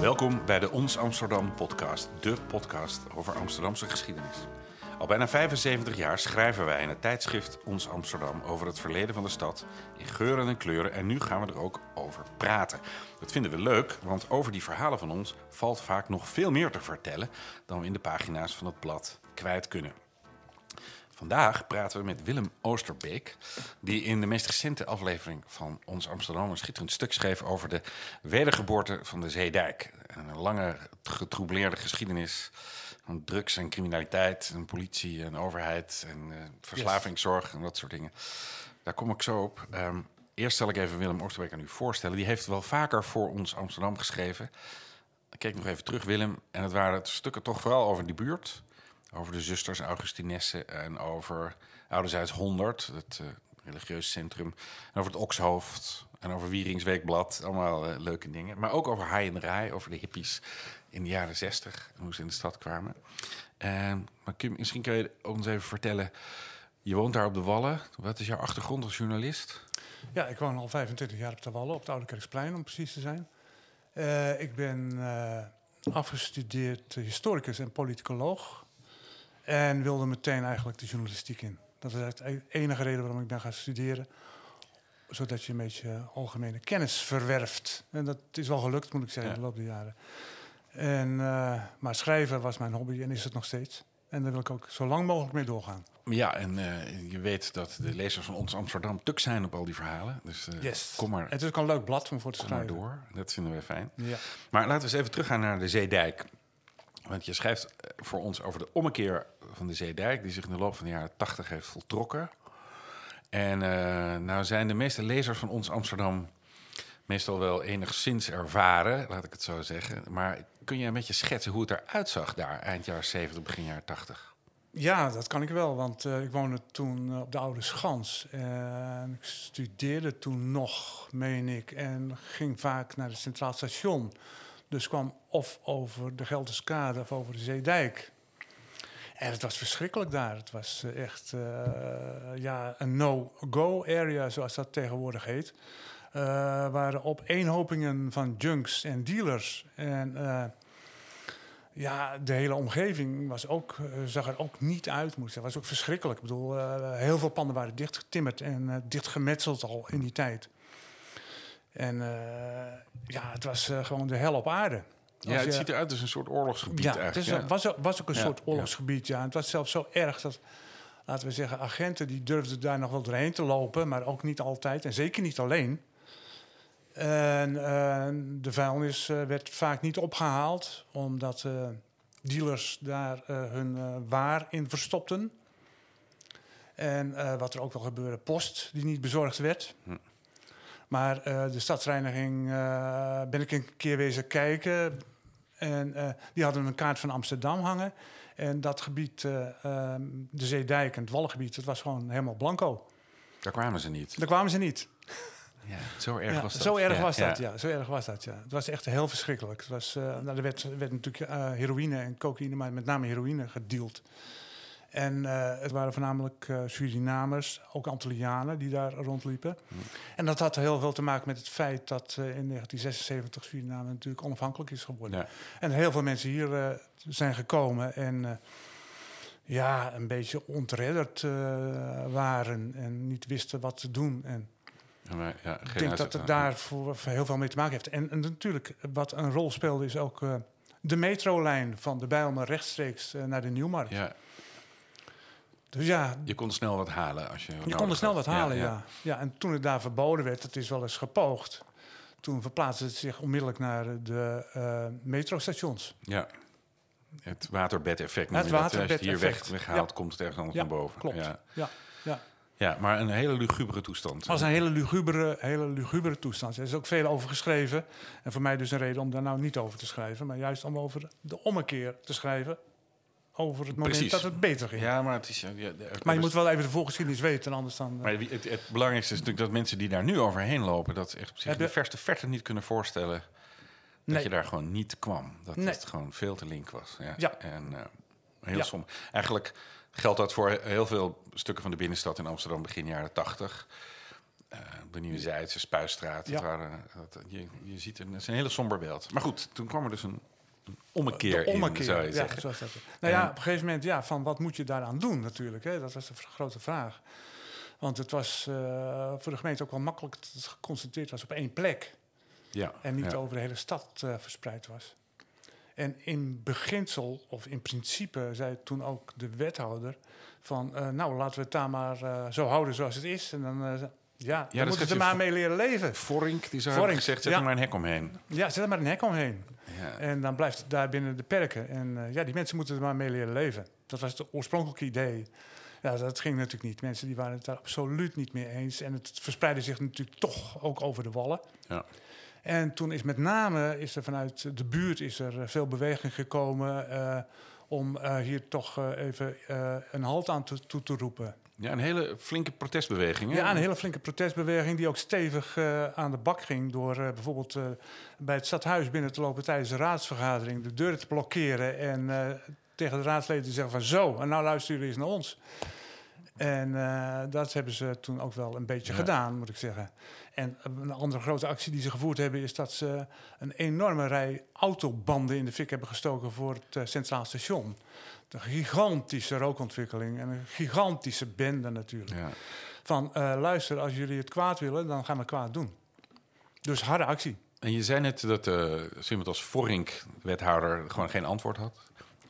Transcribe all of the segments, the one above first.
Welkom bij de Ons Amsterdam podcast, de podcast over Amsterdamse geschiedenis. Al bijna 75 jaar schrijven wij in het tijdschrift Ons Amsterdam over het verleden van de stad in geuren en kleuren en nu gaan we er ook over praten. Dat vinden we leuk, want over die verhalen van ons valt vaak nog veel meer te vertellen dan we in de pagina's van het blad kwijt kunnen. Vandaag praten we met Willem Oosterbeek, die in de meest recente aflevering van Ons Amsterdam een schitterend stuk schreef over de wedergeboorte van de Zeedijk. Een lange, getroubleerde geschiedenis van drugs en criminaliteit en politie en overheid en uh, verslavingszorg en dat soort dingen. Daar kom ik zo op. Um, eerst zal ik even Willem Oosterbeek aan u voorstellen. Die heeft wel vaker voor Ons Amsterdam geschreven. Ik keek nog even terug, Willem, en het waren stukken toch vooral over die buurt over de zusters Augustinesse en over Ouderzijds 100, het uh, religieus centrum. En over het Okshoofd en over Wieringsweekblad. Allemaal uh, leuke dingen. Maar ook over Haai en Rij, over de hippies in de jaren 60 en hoe ze in de stad kwamen. En, maar Kim, misschien kun je ons even vertellen. Je woont daar op de Wallen. Wat is jouw achtergrond als journalist? Ja, ik woon al 25 jaar op de Wallen, op het Oude Kerksplein om precies te zijn. Uh, ik ben afgestudeerd historicus en politicoloog. En wilde meteen eigenlijk de journalistiek in. Dat is de enige reden waarom ik ben gaan studeren. Zodat je een beetje algemene kennis verwerft. En dat is wel gelukt, moet ik zeggen, in de loop der jaren. En, uh, maar schrijven was mijn hobby en is het nog steeds. En daar wil ik ook zo lang mogelijk mee doorgaan. Ja, en uh, je weet dat de lezers van ons Amsterdam tuk zijn op al die verhalen. Dus uh, yes. kom maar. Het is ook een leuk blad om voor te kom schrijven. maar door. Dat vinden we fijn. Ja. Maar laten we eens even teruggaan naar de Zeedijk. Want je schrijft voor ons over de ommekeer van de Zeedijk, die zich in de loop van de jaren 80 heeft voltrokken. En uh, nou zijn de meeste lezers van ons Amsterdam meestal wel enigszins ervaren, laat ik het zo zeggen. Maar kun je een beetje schetsen hoe het eruit zag daar eind jaren 70, begin jaren 80? Ja, dat kan ik wel, want uh, ik woonde toen op de Oude Schans. En ik studeerde toen nog, meen ik, en ging vaak naar het Centraal Station. Dus kwam of over de Gelderskade of over de Zeedijk. En het was verschrikkelijk daar. Het was echt uh, ja, een no-go area, zoals dat tegenwoordig heet. Uh, waren opeenhopingen van junks en dealers. En ja, de hele omgeving was ook, zag er ook niet uit, ik zeggen. was ook verschrikkelijk. Ik bedoel, heel veel panden waren dichtgetimmerd en dichtgemetseld al in die tijd. En ja, het was gewoon de hel op aarde. Ja, het je, ziet eruit als een soort oorlogsgebied ja, eigenlijk. Het ja. was, was ook een ja, soort oorlogsgebied, ja. Het was zelfs zo erg dat, laten we zeggen, agenten die durfden daar nog wel doorheen te lopen, maar ook niet altijd en zeker niet alleen. En uh, de vuilnis uh, werd vaak niet opgehaald, omdat uh, dealers daar hun waar in verstopten. En wat er ook wel gebeurde, post die niet bezorgd werd. Hm. Maar de stadsreiniging ben ik een keer wezen kijken. En uh, die hadden een kaart van Amsterdam hangen. En dat gebied, de Zeedijk en het Wallengebied, dat was gewoon helemaal blanco. Daar kwamen ze niet. Daar kwamen ze niet. Ja, zo erg ja, was dat. Zo erg ja, was dat, ja. Zo erg was dat, ja. Het was echt heel verschrikkelijk. Het was, nou, er werd, werd natuurlijk heroïne en cocaïne, maar met name heroïne gedeeld. En uh, het waren voornamelijk uh, Surinamers, ook Antillianen die daar rondliepen. Mm. En dat had heel veel te maken met het feit dat uh, in 1976 Suriname natuurlijk onafhankelijk is geworden. Ja. En heel veel mensen hier zijn gekomen en ja, een beetje ontredderd waren en niet wisten wat te doen. En ja, maar, ja, ik denk dat het daar voor, voor, heel veel mee te maken heeft. En, en natuurlijk, wat een rol speelde, is ook de metrolijn van de Bijlmer rechtstreeks naar de Nieuwmarkt. Ja. Dus ja, je kon snel wat halen als je. Je kon er snel wat halen, ja, ja. ja. en toen het daar verboden werd, dat is wel eens gepoogd. Toen verplaatste het zich onmiddellijk naar de uh, metrostations. Ja. Het waterbedeffect. Het waterbed Als je hier weg, weghaalt, ja. komt het ergens anders naar boven. Klopt. Ja. Ja. ja. Ja, maar een hele lugubere toestand. Het was een hele lugubere, hele lugubere toestand. Er is ook veel over geschreven. En voor mij dus een reden om daar nou niet over te schrijven. Maar juist om over de ommekeer te schrijven over het moment Precies. dat het beter ging. Ja, maar het is. Ja, ja, maar je moet wel even de voorgeschiedenis weten, anders dan. Maar het, het, het, belangrijkste is natuurlijk dat mensen die daar nu overheen lopen, dat echt zich de verste verte niet kunnen voorstellen dat Nee. je daar gewoon niet kwam. Dat Nee. het gewoon veel te link was. Ja. Ja. En uh, heel som. Eigenlijk geldt dat voor heel veel stukken van de binnenstad in Amsterdam begin jaren tachtig. eh, de Nieuwe Zijdse, Spuistraat. Ja. Dat waren, dat, je, je ziet een, het is een hele somber beeld. Maar goed, toen kwam er dus een ommekeer, De ommekeer, in, zou je ja, zeggen. zoals dat. Nou ja, op een gegeven moment, ja, van wat moet je daaraan doen natuurlijk. Hè? Dat was de grote vraag. Want het was eh, voor de gemeente ook wel makkelijk dat het geconcentreerd was op één plek. Ja, En niet ja. over de hele stad eh, verspreid was. En in beginsel, of in principe, zei toen ook de wethouder... van, eh, nou, laten we het daar maar zo houden zoals het is. En dan, ja, dan dat moeten zegt ze maar mee leren leven. Vorink, die zou Vorink, hebben gezegd, zet ja. er maar een hek omheen. Ja, zet er maar een hek omheen. Ja. En dan blijft het daar binnen de perken. En eh, ja, die mensen moeten er maar mee leren leven. Dat was het oorspronkelijke idee. Ja, dat ging natuurlijk niet. Mensen die waren het daar absoluut niet mee eens. En het verspreidde zich natuurlijk toch ook over de wallen. Ja. En toen is met name is er vanuit de buurt is er eh, veel beweging gekomen eh, om hier toch even een halt aan toe, toe te roepen. Ja, een hele flinke protestbeweging. hè? Ja, een hele flinke protestbeweging die ook stevig eh, aan de bak ging door eh, bijvoorbeeld eh, bij het stadhuis binnen te lopen tijdens de raadsvergadering, de deuren te blokkeren en tegen de raadsleden te zeggen van zo, en nou luisteren jullie eens naar ons. En eh, dat hebben ze toen ook wel een beetje Ja. gedaan, moet ik zeggen. En een andere grote actie die ze gevoerd hebben is dat ze een enorme rij autobanden in de fik hebben gestoken voor het eh, Centraal Station. Een gigantische rookontwikkeling en een gigantische bende natuurlijk Ja. van eh, luister, als jullie het kwaad willen, dan gaan we kwaad doen. Dus harde actie. En je zei net dat iemand als Vorink, wethouder, gewoon geen antwoord had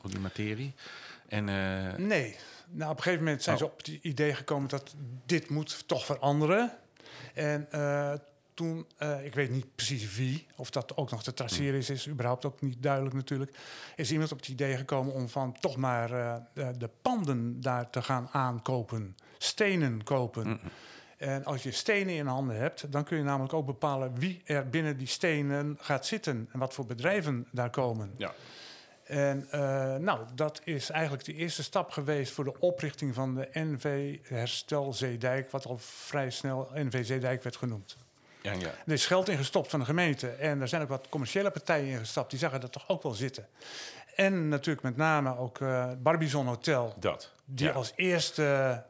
op die materie. En eh, Nee. Nou, op een gegeven moment zijn ze Oh. op het idee gekomen dat dit moet toch veranderen. En eh, toen, eh, ik weet niet precies wie, of dat ook nog te traceren is, is überhaupt ook niet duidelijk natuurlijk. Is iemand op het idee gekomen om van toch maar de, de panden daar te gaan aankopen, stenen kopen. Mm. En als je stenen in handen hebt, dan kun je namelijk ook bepalen wie er binnen die stenen gaat zitten en wat voor bedrijven daar komen. ja. En eh, nou, dat is eigenlijk de eerste stap geweest voor de oprichting van de NV Herstel Zeedijk, wat al vrij snel NV Zeedijk werd genoemd. Ja, ja. Er is geld ingestopt van de gemeente en er zijn ook wat commerciële partijen ingestapt, die zagen dat toch ook wel zitten. En natuurlijk met name ook eh Barbizon Hotel, Dat. die ja. als eerste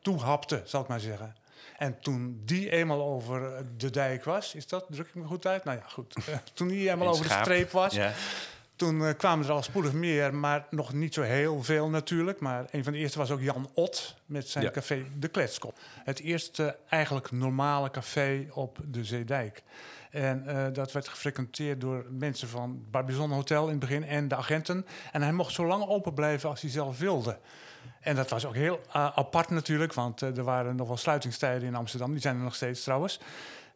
toehapte, zal ik maar zeggen. En toen die eenmaal over de dijk was, is dat, druk ik me goed uit? Nou ja, goed. Toen die eenmaal In over de streep was, Ja. Toen eh, kwamen er al spoedig meer, maar nog niet zo heel veel natuurlijk. Maar een van de eerste was ook Jan Ot met zijn Ja. café De Kletskop. Het eerste eigenlijk normale café op de Zeedijk. En eh, dat werd gefrequenteerd door mensen van Barbizon Hotel in het begin en de agenten. En hij mocht zo lang open blijven als hij zelf wilde. En dat was ook heel eh, apart natuurlijk, want er waren nog wel sluitingstijden in Amsterdam. Die zijn er nog steeds trouwens.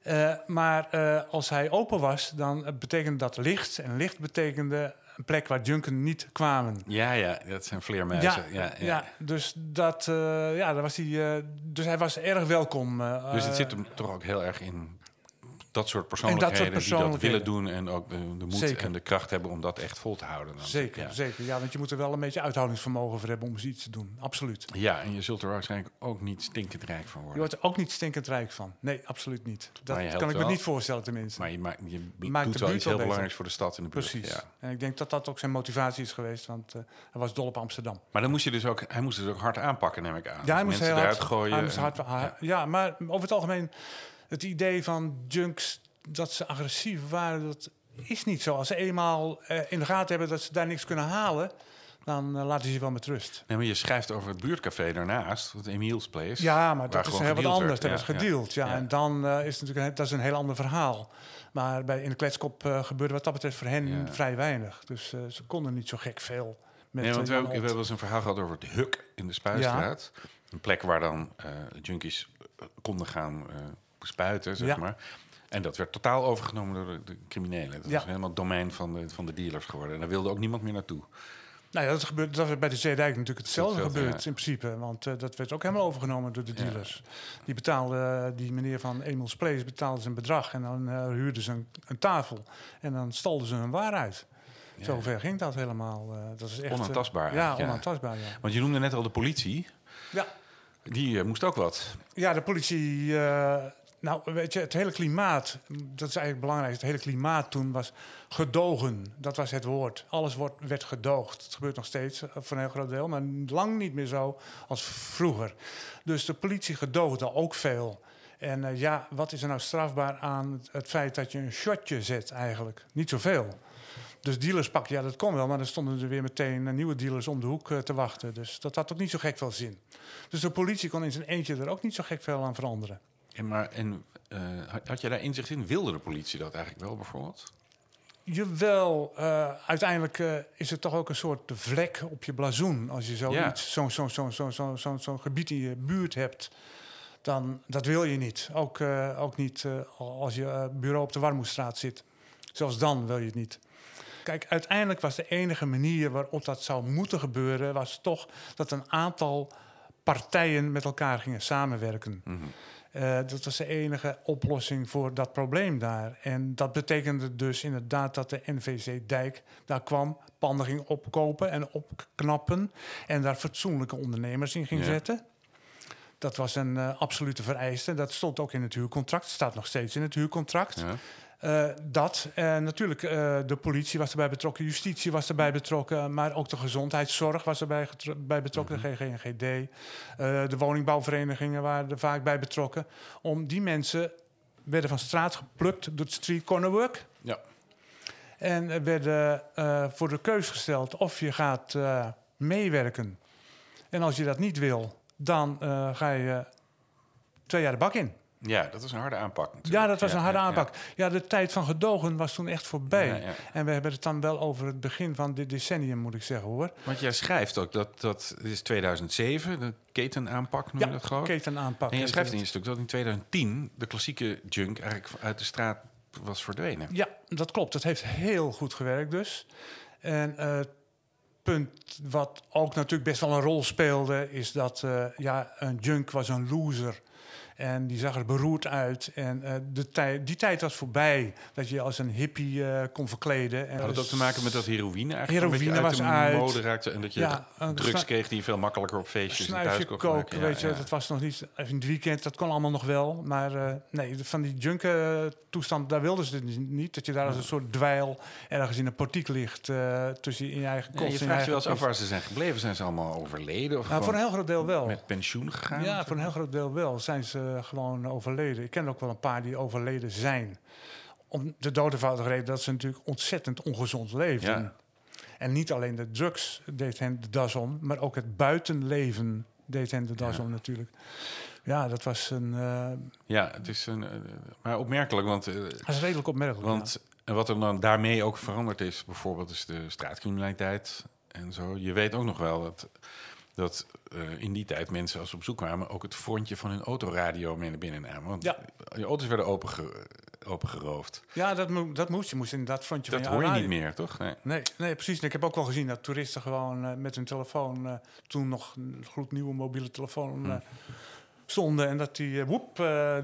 Eh, maar eh, als hij open was, dan eh, betekende dat licht. En licht betekende een plek waar junken niet kwamen. ja, ja, dat zijn vleermuizen. Ja, ja, ja, dus, dat, ja, daar was hij, dus hij was erg welkom. Dus het zit hem toch ook heel erg in dat soort persoonlijkheden, die dat willen doen en ook de, de moed Zeker. en de kracht hebben om dat echt vol te houden. dan. Zeker, Ja. zeker. Ja, want je moet er wel een beetje uithoudingsvermogen voor hebben om iets te doen. Absoluut. Ja, en je zult er waarschijnlijk ook niet stinkend rijk van Je worden. wordt er ook niet stinkend rijk van. Nee, absoluut niet. Dat je kan ik me wel. niet voorstellen tenminste. Maar je, maakt, je Maakt doet wel iets heel belangrijks voor de stad in de buurt. Precies. Ja. En ik denk dat dat ook zijn motivatie is geweest, want eh, hij was dol op Amsterdam. Maar dan moest je dus ook, hij moest dus ook hard aanpakken, neem ik aan. Ja, hij Dus moest mensen heel hard, gooien. hij moest en- hard, ja. ja. maar over het algemeen, het idee van junks dat ze agressief waren, dat is niet zo. Als ze eenmaal eh, in de gaten hebben dat ze daar niks kunnen halen, dan eh, laten ze je wel met rust. Nee, maar je schrijft over het buurtcafé daarnaast, het Emiel's Place. Ja, maar dat is heel wat anders. Dat is gedeeld, ja. ja. En dan eh, is het natuurlijk een, dat is een heel ander verhaal. Maar bij, in de kletskop gebeurde wat dat betreft voor hen Ja. vrij weinig. Dus ze konden niet zo gek veel. Met, Nee, want we hebben, we Jan hebben eens een verhaal gehad over het Huk in de Spuistraat. Een plek waar dan junkies konden gaan spuiten, zeg Ja. maar. En dat werd totaal overgenomen door de, de criminelen. Dat Ja. was helemaal domein van de, van de dealers geworden. En daar wilde ook niemand meer naartoe. Nou ja, dat, gebeurt, dat werd bij de Zeedijk natuurlijk hetzelfde gebeurd in principe. Want eh, dat werd ook helemaal overgenomen door de Ja. dealers. Die betaalde, eh, die meneer van Emil's Place betaalde een bedrag. En dan eh, huurden ze een, een tafel. En dan stalden ze hun waar uit. Ja. Zover ging dat helemaal. dat is echt, Onaantastbaar ja, onaantastbaar, ja. Want je noemde net al de politie. Ja, Die moest ook wat. Ja, de politie. Nou, weet je, het hele klimaat, dat is eigenlijk belangrijk. Het hele klimaat toen was gedogen. Dat was het woord. Alles wordt, werd gedoogd. Het gebeurt nog steeds eh, voor een heel groot deel, maar lang niet meer zo als vroeger. Dus de politie gedoogde ook veel. En eh, ja, wat is er nou strafbaar aan het, feit dat je een shotje zet eigenlijk? Niet zoveel. Dus dealers pakken, ja, dat kon wel, maar dan stonden er weer meteen eh, nieuwe dealers om de hoek te wachten. Dus dat had ook niet zo gek veel zin. Dus de politie kon in zijn eentje er ook niet zo gek veel aan veranderen. En, maar, en eh, had, je daar inzicht in? Wilde de politie dat eigenlijk wel bijvoorbeeld? Jawel, eh, uiteindelijk eh, is het toch ook een soort vlek op je blazoen. Als je Ja. zo'n zo, zo, zo, zo, zo, zo'n gebied in je buurt hebt, dan dat wil je niet. Ook, ook niet als je bureau op de Warmoestraat zit. Zelfs dan wil je het niet. Kijk, uiteindelijk was de enige manier waarop dat zou moeten gebeuren... was toch dat een aantal partijen met elkaar gingen samenwerken. Mhm. Eh, dat was de enige oplossing voor dat probleem daar. En dat betekende dus inderdaad dat de NVC Dijk daar kwam, panden ging opkopen en opknappen en daar fatsoenlijke ondernemers in ging Ja. zetten. Dat was een eh, absolute vereiste. Dat stond ook in het huurcontract. staat nog steeds in het huurcontract. Ja. Eh, dat. En natuurlijk, eh, de politie was erbij betrokken, justitie was erbij betrokken, maar ook de gezondheidszorg was erbij bij betrokken, de GGNGD. Eh, de woningbouwverenigingen waren er vaak bij betrokken. Om die mensen werden van straat geplukt door het street corner work. Ja. En er werden eh, voor de keus gesteld of je gaat eh, meewerken. En als je dat niet wil, dan eh, ga je twee jaar de bak in. Ja, dat was een harde aanpak natuurlijk. Ja, dat was Ja, een harde ja, aanpak. Ja. de tijd van gedogen was toen echt voorbij. En we hebben het dan wel over het begin van dit decennium, moet ik zeggen hoor. Want jij schrijft ook dat, dat is 2007, de ketenaanpak noem je dat geloof ik? ketenaanpak. En je schrijft in je stuk dat in 2010 de klassieke junk eigenlijk uit de straat was verdwenen. Ja, dat klopt. Dat heeft heel goed gewerkt dus. En eh, punt wat ook natuurlijk best wel een rol speelde... is dat eh, ja, een junk was een loser. En die zag er beroerd uit. En eh, de die tijd was voorbij. Dat je als een hippie eh, kon verkleden. En Had het ook te maken met dat heroïne eigenlijk Heroïne uit was de uit. mode raakte... en dat je Ja, drugs kreeg die je veel makkelijker op feestjes en thuis kon koken. Ja, weet je, ja. dat was nog niet even in het weekend, dat kon allemaal nog wel. Maar eh, nee, van die junken toestand, daar wilden ze het niet. Dat je daar als een soort dweil ergens in een portiek ligt tussen in je eigen kost. je vraagt je wel eens af waar ze zijn gebleven. Zijn ze allemaal overleden? Of Nou, voor een heel groot deel wel. met pensioen gegaan? Ja, voor een heel groot deel wel. Zijn ze gewoon overleden. Ik ken ook wel een paar die overleden zijn. Om de doodeenvoudige reden dat ze natuurlijk ontzettend ongezond leefden. Ja. En niet alleen de drugs deed hen de das om, maar ook het buitenleven deed hen de das Ja. om natuurlijk. Ja, dat was een. eh, Ja, het is een, eh, maar opmerkelijk, want, eh, dat is redelijk opmerkelijk. want en wat er dan daarmee ook veranderd is, bijvoorbeeld is de straatcriminaliteit en zo. Je weet ook nog wel dat, dat eh, in die tijd mensen als ze op zoek kwamen ook het frontje van hun autoradio mee naar binnen namen. Want Ja. je auto's werden openge, opengeroofd. ja. dat, mo- dat moest. Je moest inderdaad frontje Dat van hoor je radio- niet meer, toch? Nee. Nee, nee, precies. En ik heb ook wel gezien dat toeristen gewoon eh, met hun telefoon, eh, toen nog een gloednieuwe mobiele telefoon, Hm. stonden. En dat die, woep,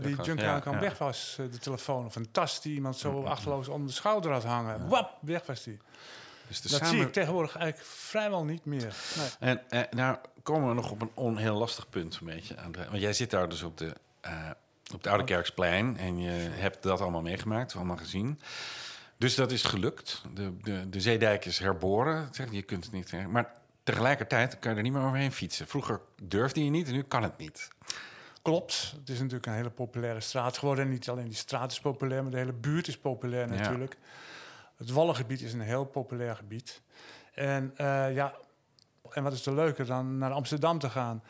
die junk ja, ja. weg was, de telefoon. Of een tas die iemand zo Hm, achterloos om de schouder had hangen. Wap, weg was die. Dus de dat samen- zie ik tegenwoordig eigenlijk vrijwel niet meer. Nee. En eh, nou komen we nog op een on, heel lastig punt een beetje aan. De, want jij zit daar dus op, de, eh, op het Oude Kerksplein en je hebt dat allemaal meegemaakt, allemaal gezien. Dus dat is gelukt. De, de, de zeedijk is herboren. Zeg, Je kunt het niet. eh, Maar tegelijkertijd kan je er niet meer overheen fietsen. Vroeger durfde je niet en nu kan het niet. Klopt. Het is natuurlijk een hele populaire straat geworden. En niet alleen die straat is populair, maar de hele buurt is populair Ja. Het Wallengebied is een heel populair gebied. En eh, ja, en wat is er leuker dan naar Amsterdam te gaan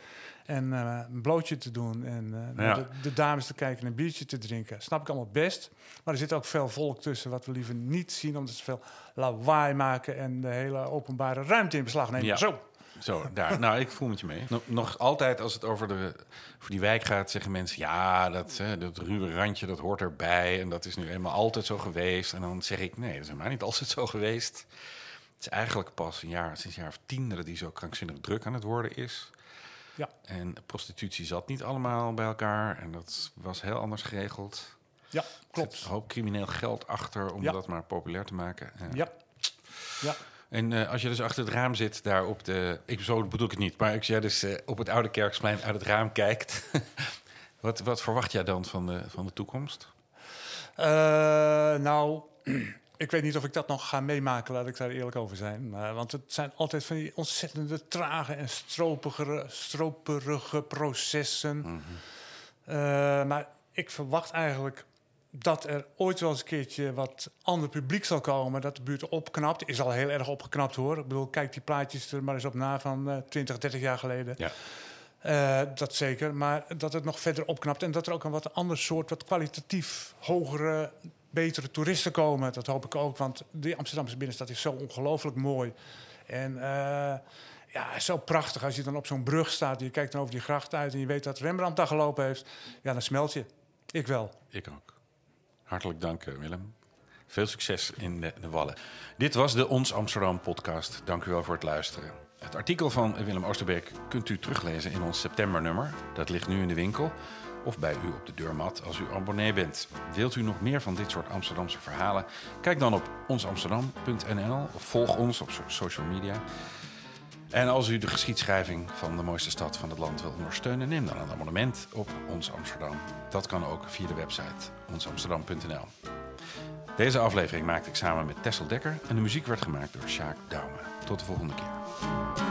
en eh, een blootje te doen en eh, Ja. de, de dames te kijken en een biertje te drinken. Snap ik allemaal best. Maar er zit ook veel volk tussen wat we liever niet zien, omdat ze veel lawaai maken en de hele openbare ruimte in beslag nemen. Ja. Zo. Zo, daar. nou, ik voel met je mee. Nog, nog altijd als het over, de, over die wijk gaat, zeggen mensen... ja, dat, hè, dat ruwe randje, dat hoort erbij... en dat is nu eenmaal altijd zo geweest. En dan zeg ik, nee, dat is helemaal niet altijd zo geweest. Het is eigenlijk pas een jaar, sinds een jaar of tien... dat die zo krankzinnig druk aan het worden is. Ja. En prostitutie zat niet allemaal bij elkaar... en dat was heel anders geregeld. Ja, Er klopt. zit een hoop crimineel geld achter om Ja. dat maar populair te maken. Ja. Ja. Ja. En eh, als je dus achter het raam zit, daar op de. Ik, zo bedoel ik het niet, maar als jij dus eh, op het oude kerksplein uit het raam kijkt. wat, wat verwacht jij dan van de, van de toekomst? Eh, nou, ik weet niet of ik dat nog ga meemaken, laat ik daar eerlijk over zijn. Maar, want het zijn altijd van die ontzettende trage en stroperige processen. Mhm. Maar ik verwacht eigenlijk dat er ooit wel eens een keertje wat ander publiek zal komen. Dat de buurt opknapt. Is al heel erg opgeknapt hoor. Ik bedoel, kijk die plaatjes er maar eens op na van uh, 20, 30 jaar geleden. Ja. Uh, dat zeker. Maar dat het nog verder opknapt. En dat er ook een wat ander soort, wat kwalitatief hogere, betere toeristen komen. Dat hoop ik ook. Want de Amsterdamse binnenstad is zo ongelooflijk mooi. En uh, ja, zo prachtig als je dan op zo'n brug staat. Je kijkt dan over die gracht uit en je weet dat Rembrandt daar gelopen heeft. Ja, dan smelt je. Ik wel. Ik ook. Hartelijk dank, eh, Willem. Veel succes in de, de Wallen. Dit was de Ons Amsterdam podcast. Dank u wel voor het luisteren. Het artikel van Willem Oosterbeek kunt u teruglezen in ons septembernummer. Dat ligt nu in de winkel of bij u op de deurmat als u abonnee bent. Wilt u nog meer van dit soort Amsterdamse verhalen? Kijk dan op onsamsterdam.nl of volg ons op social media. En als u de geschiedschrijving van de mooiste stad van het land wil ondersteunen, neem dan een abonnement op Ons Amsterdam. Dat kan ook via de website onsamsterdam.nl. Deze aflevering maakte ik samen met Tessel Dekker en de muziek werd gemaakt door Sjaak Douwen. Tot de volgende keer.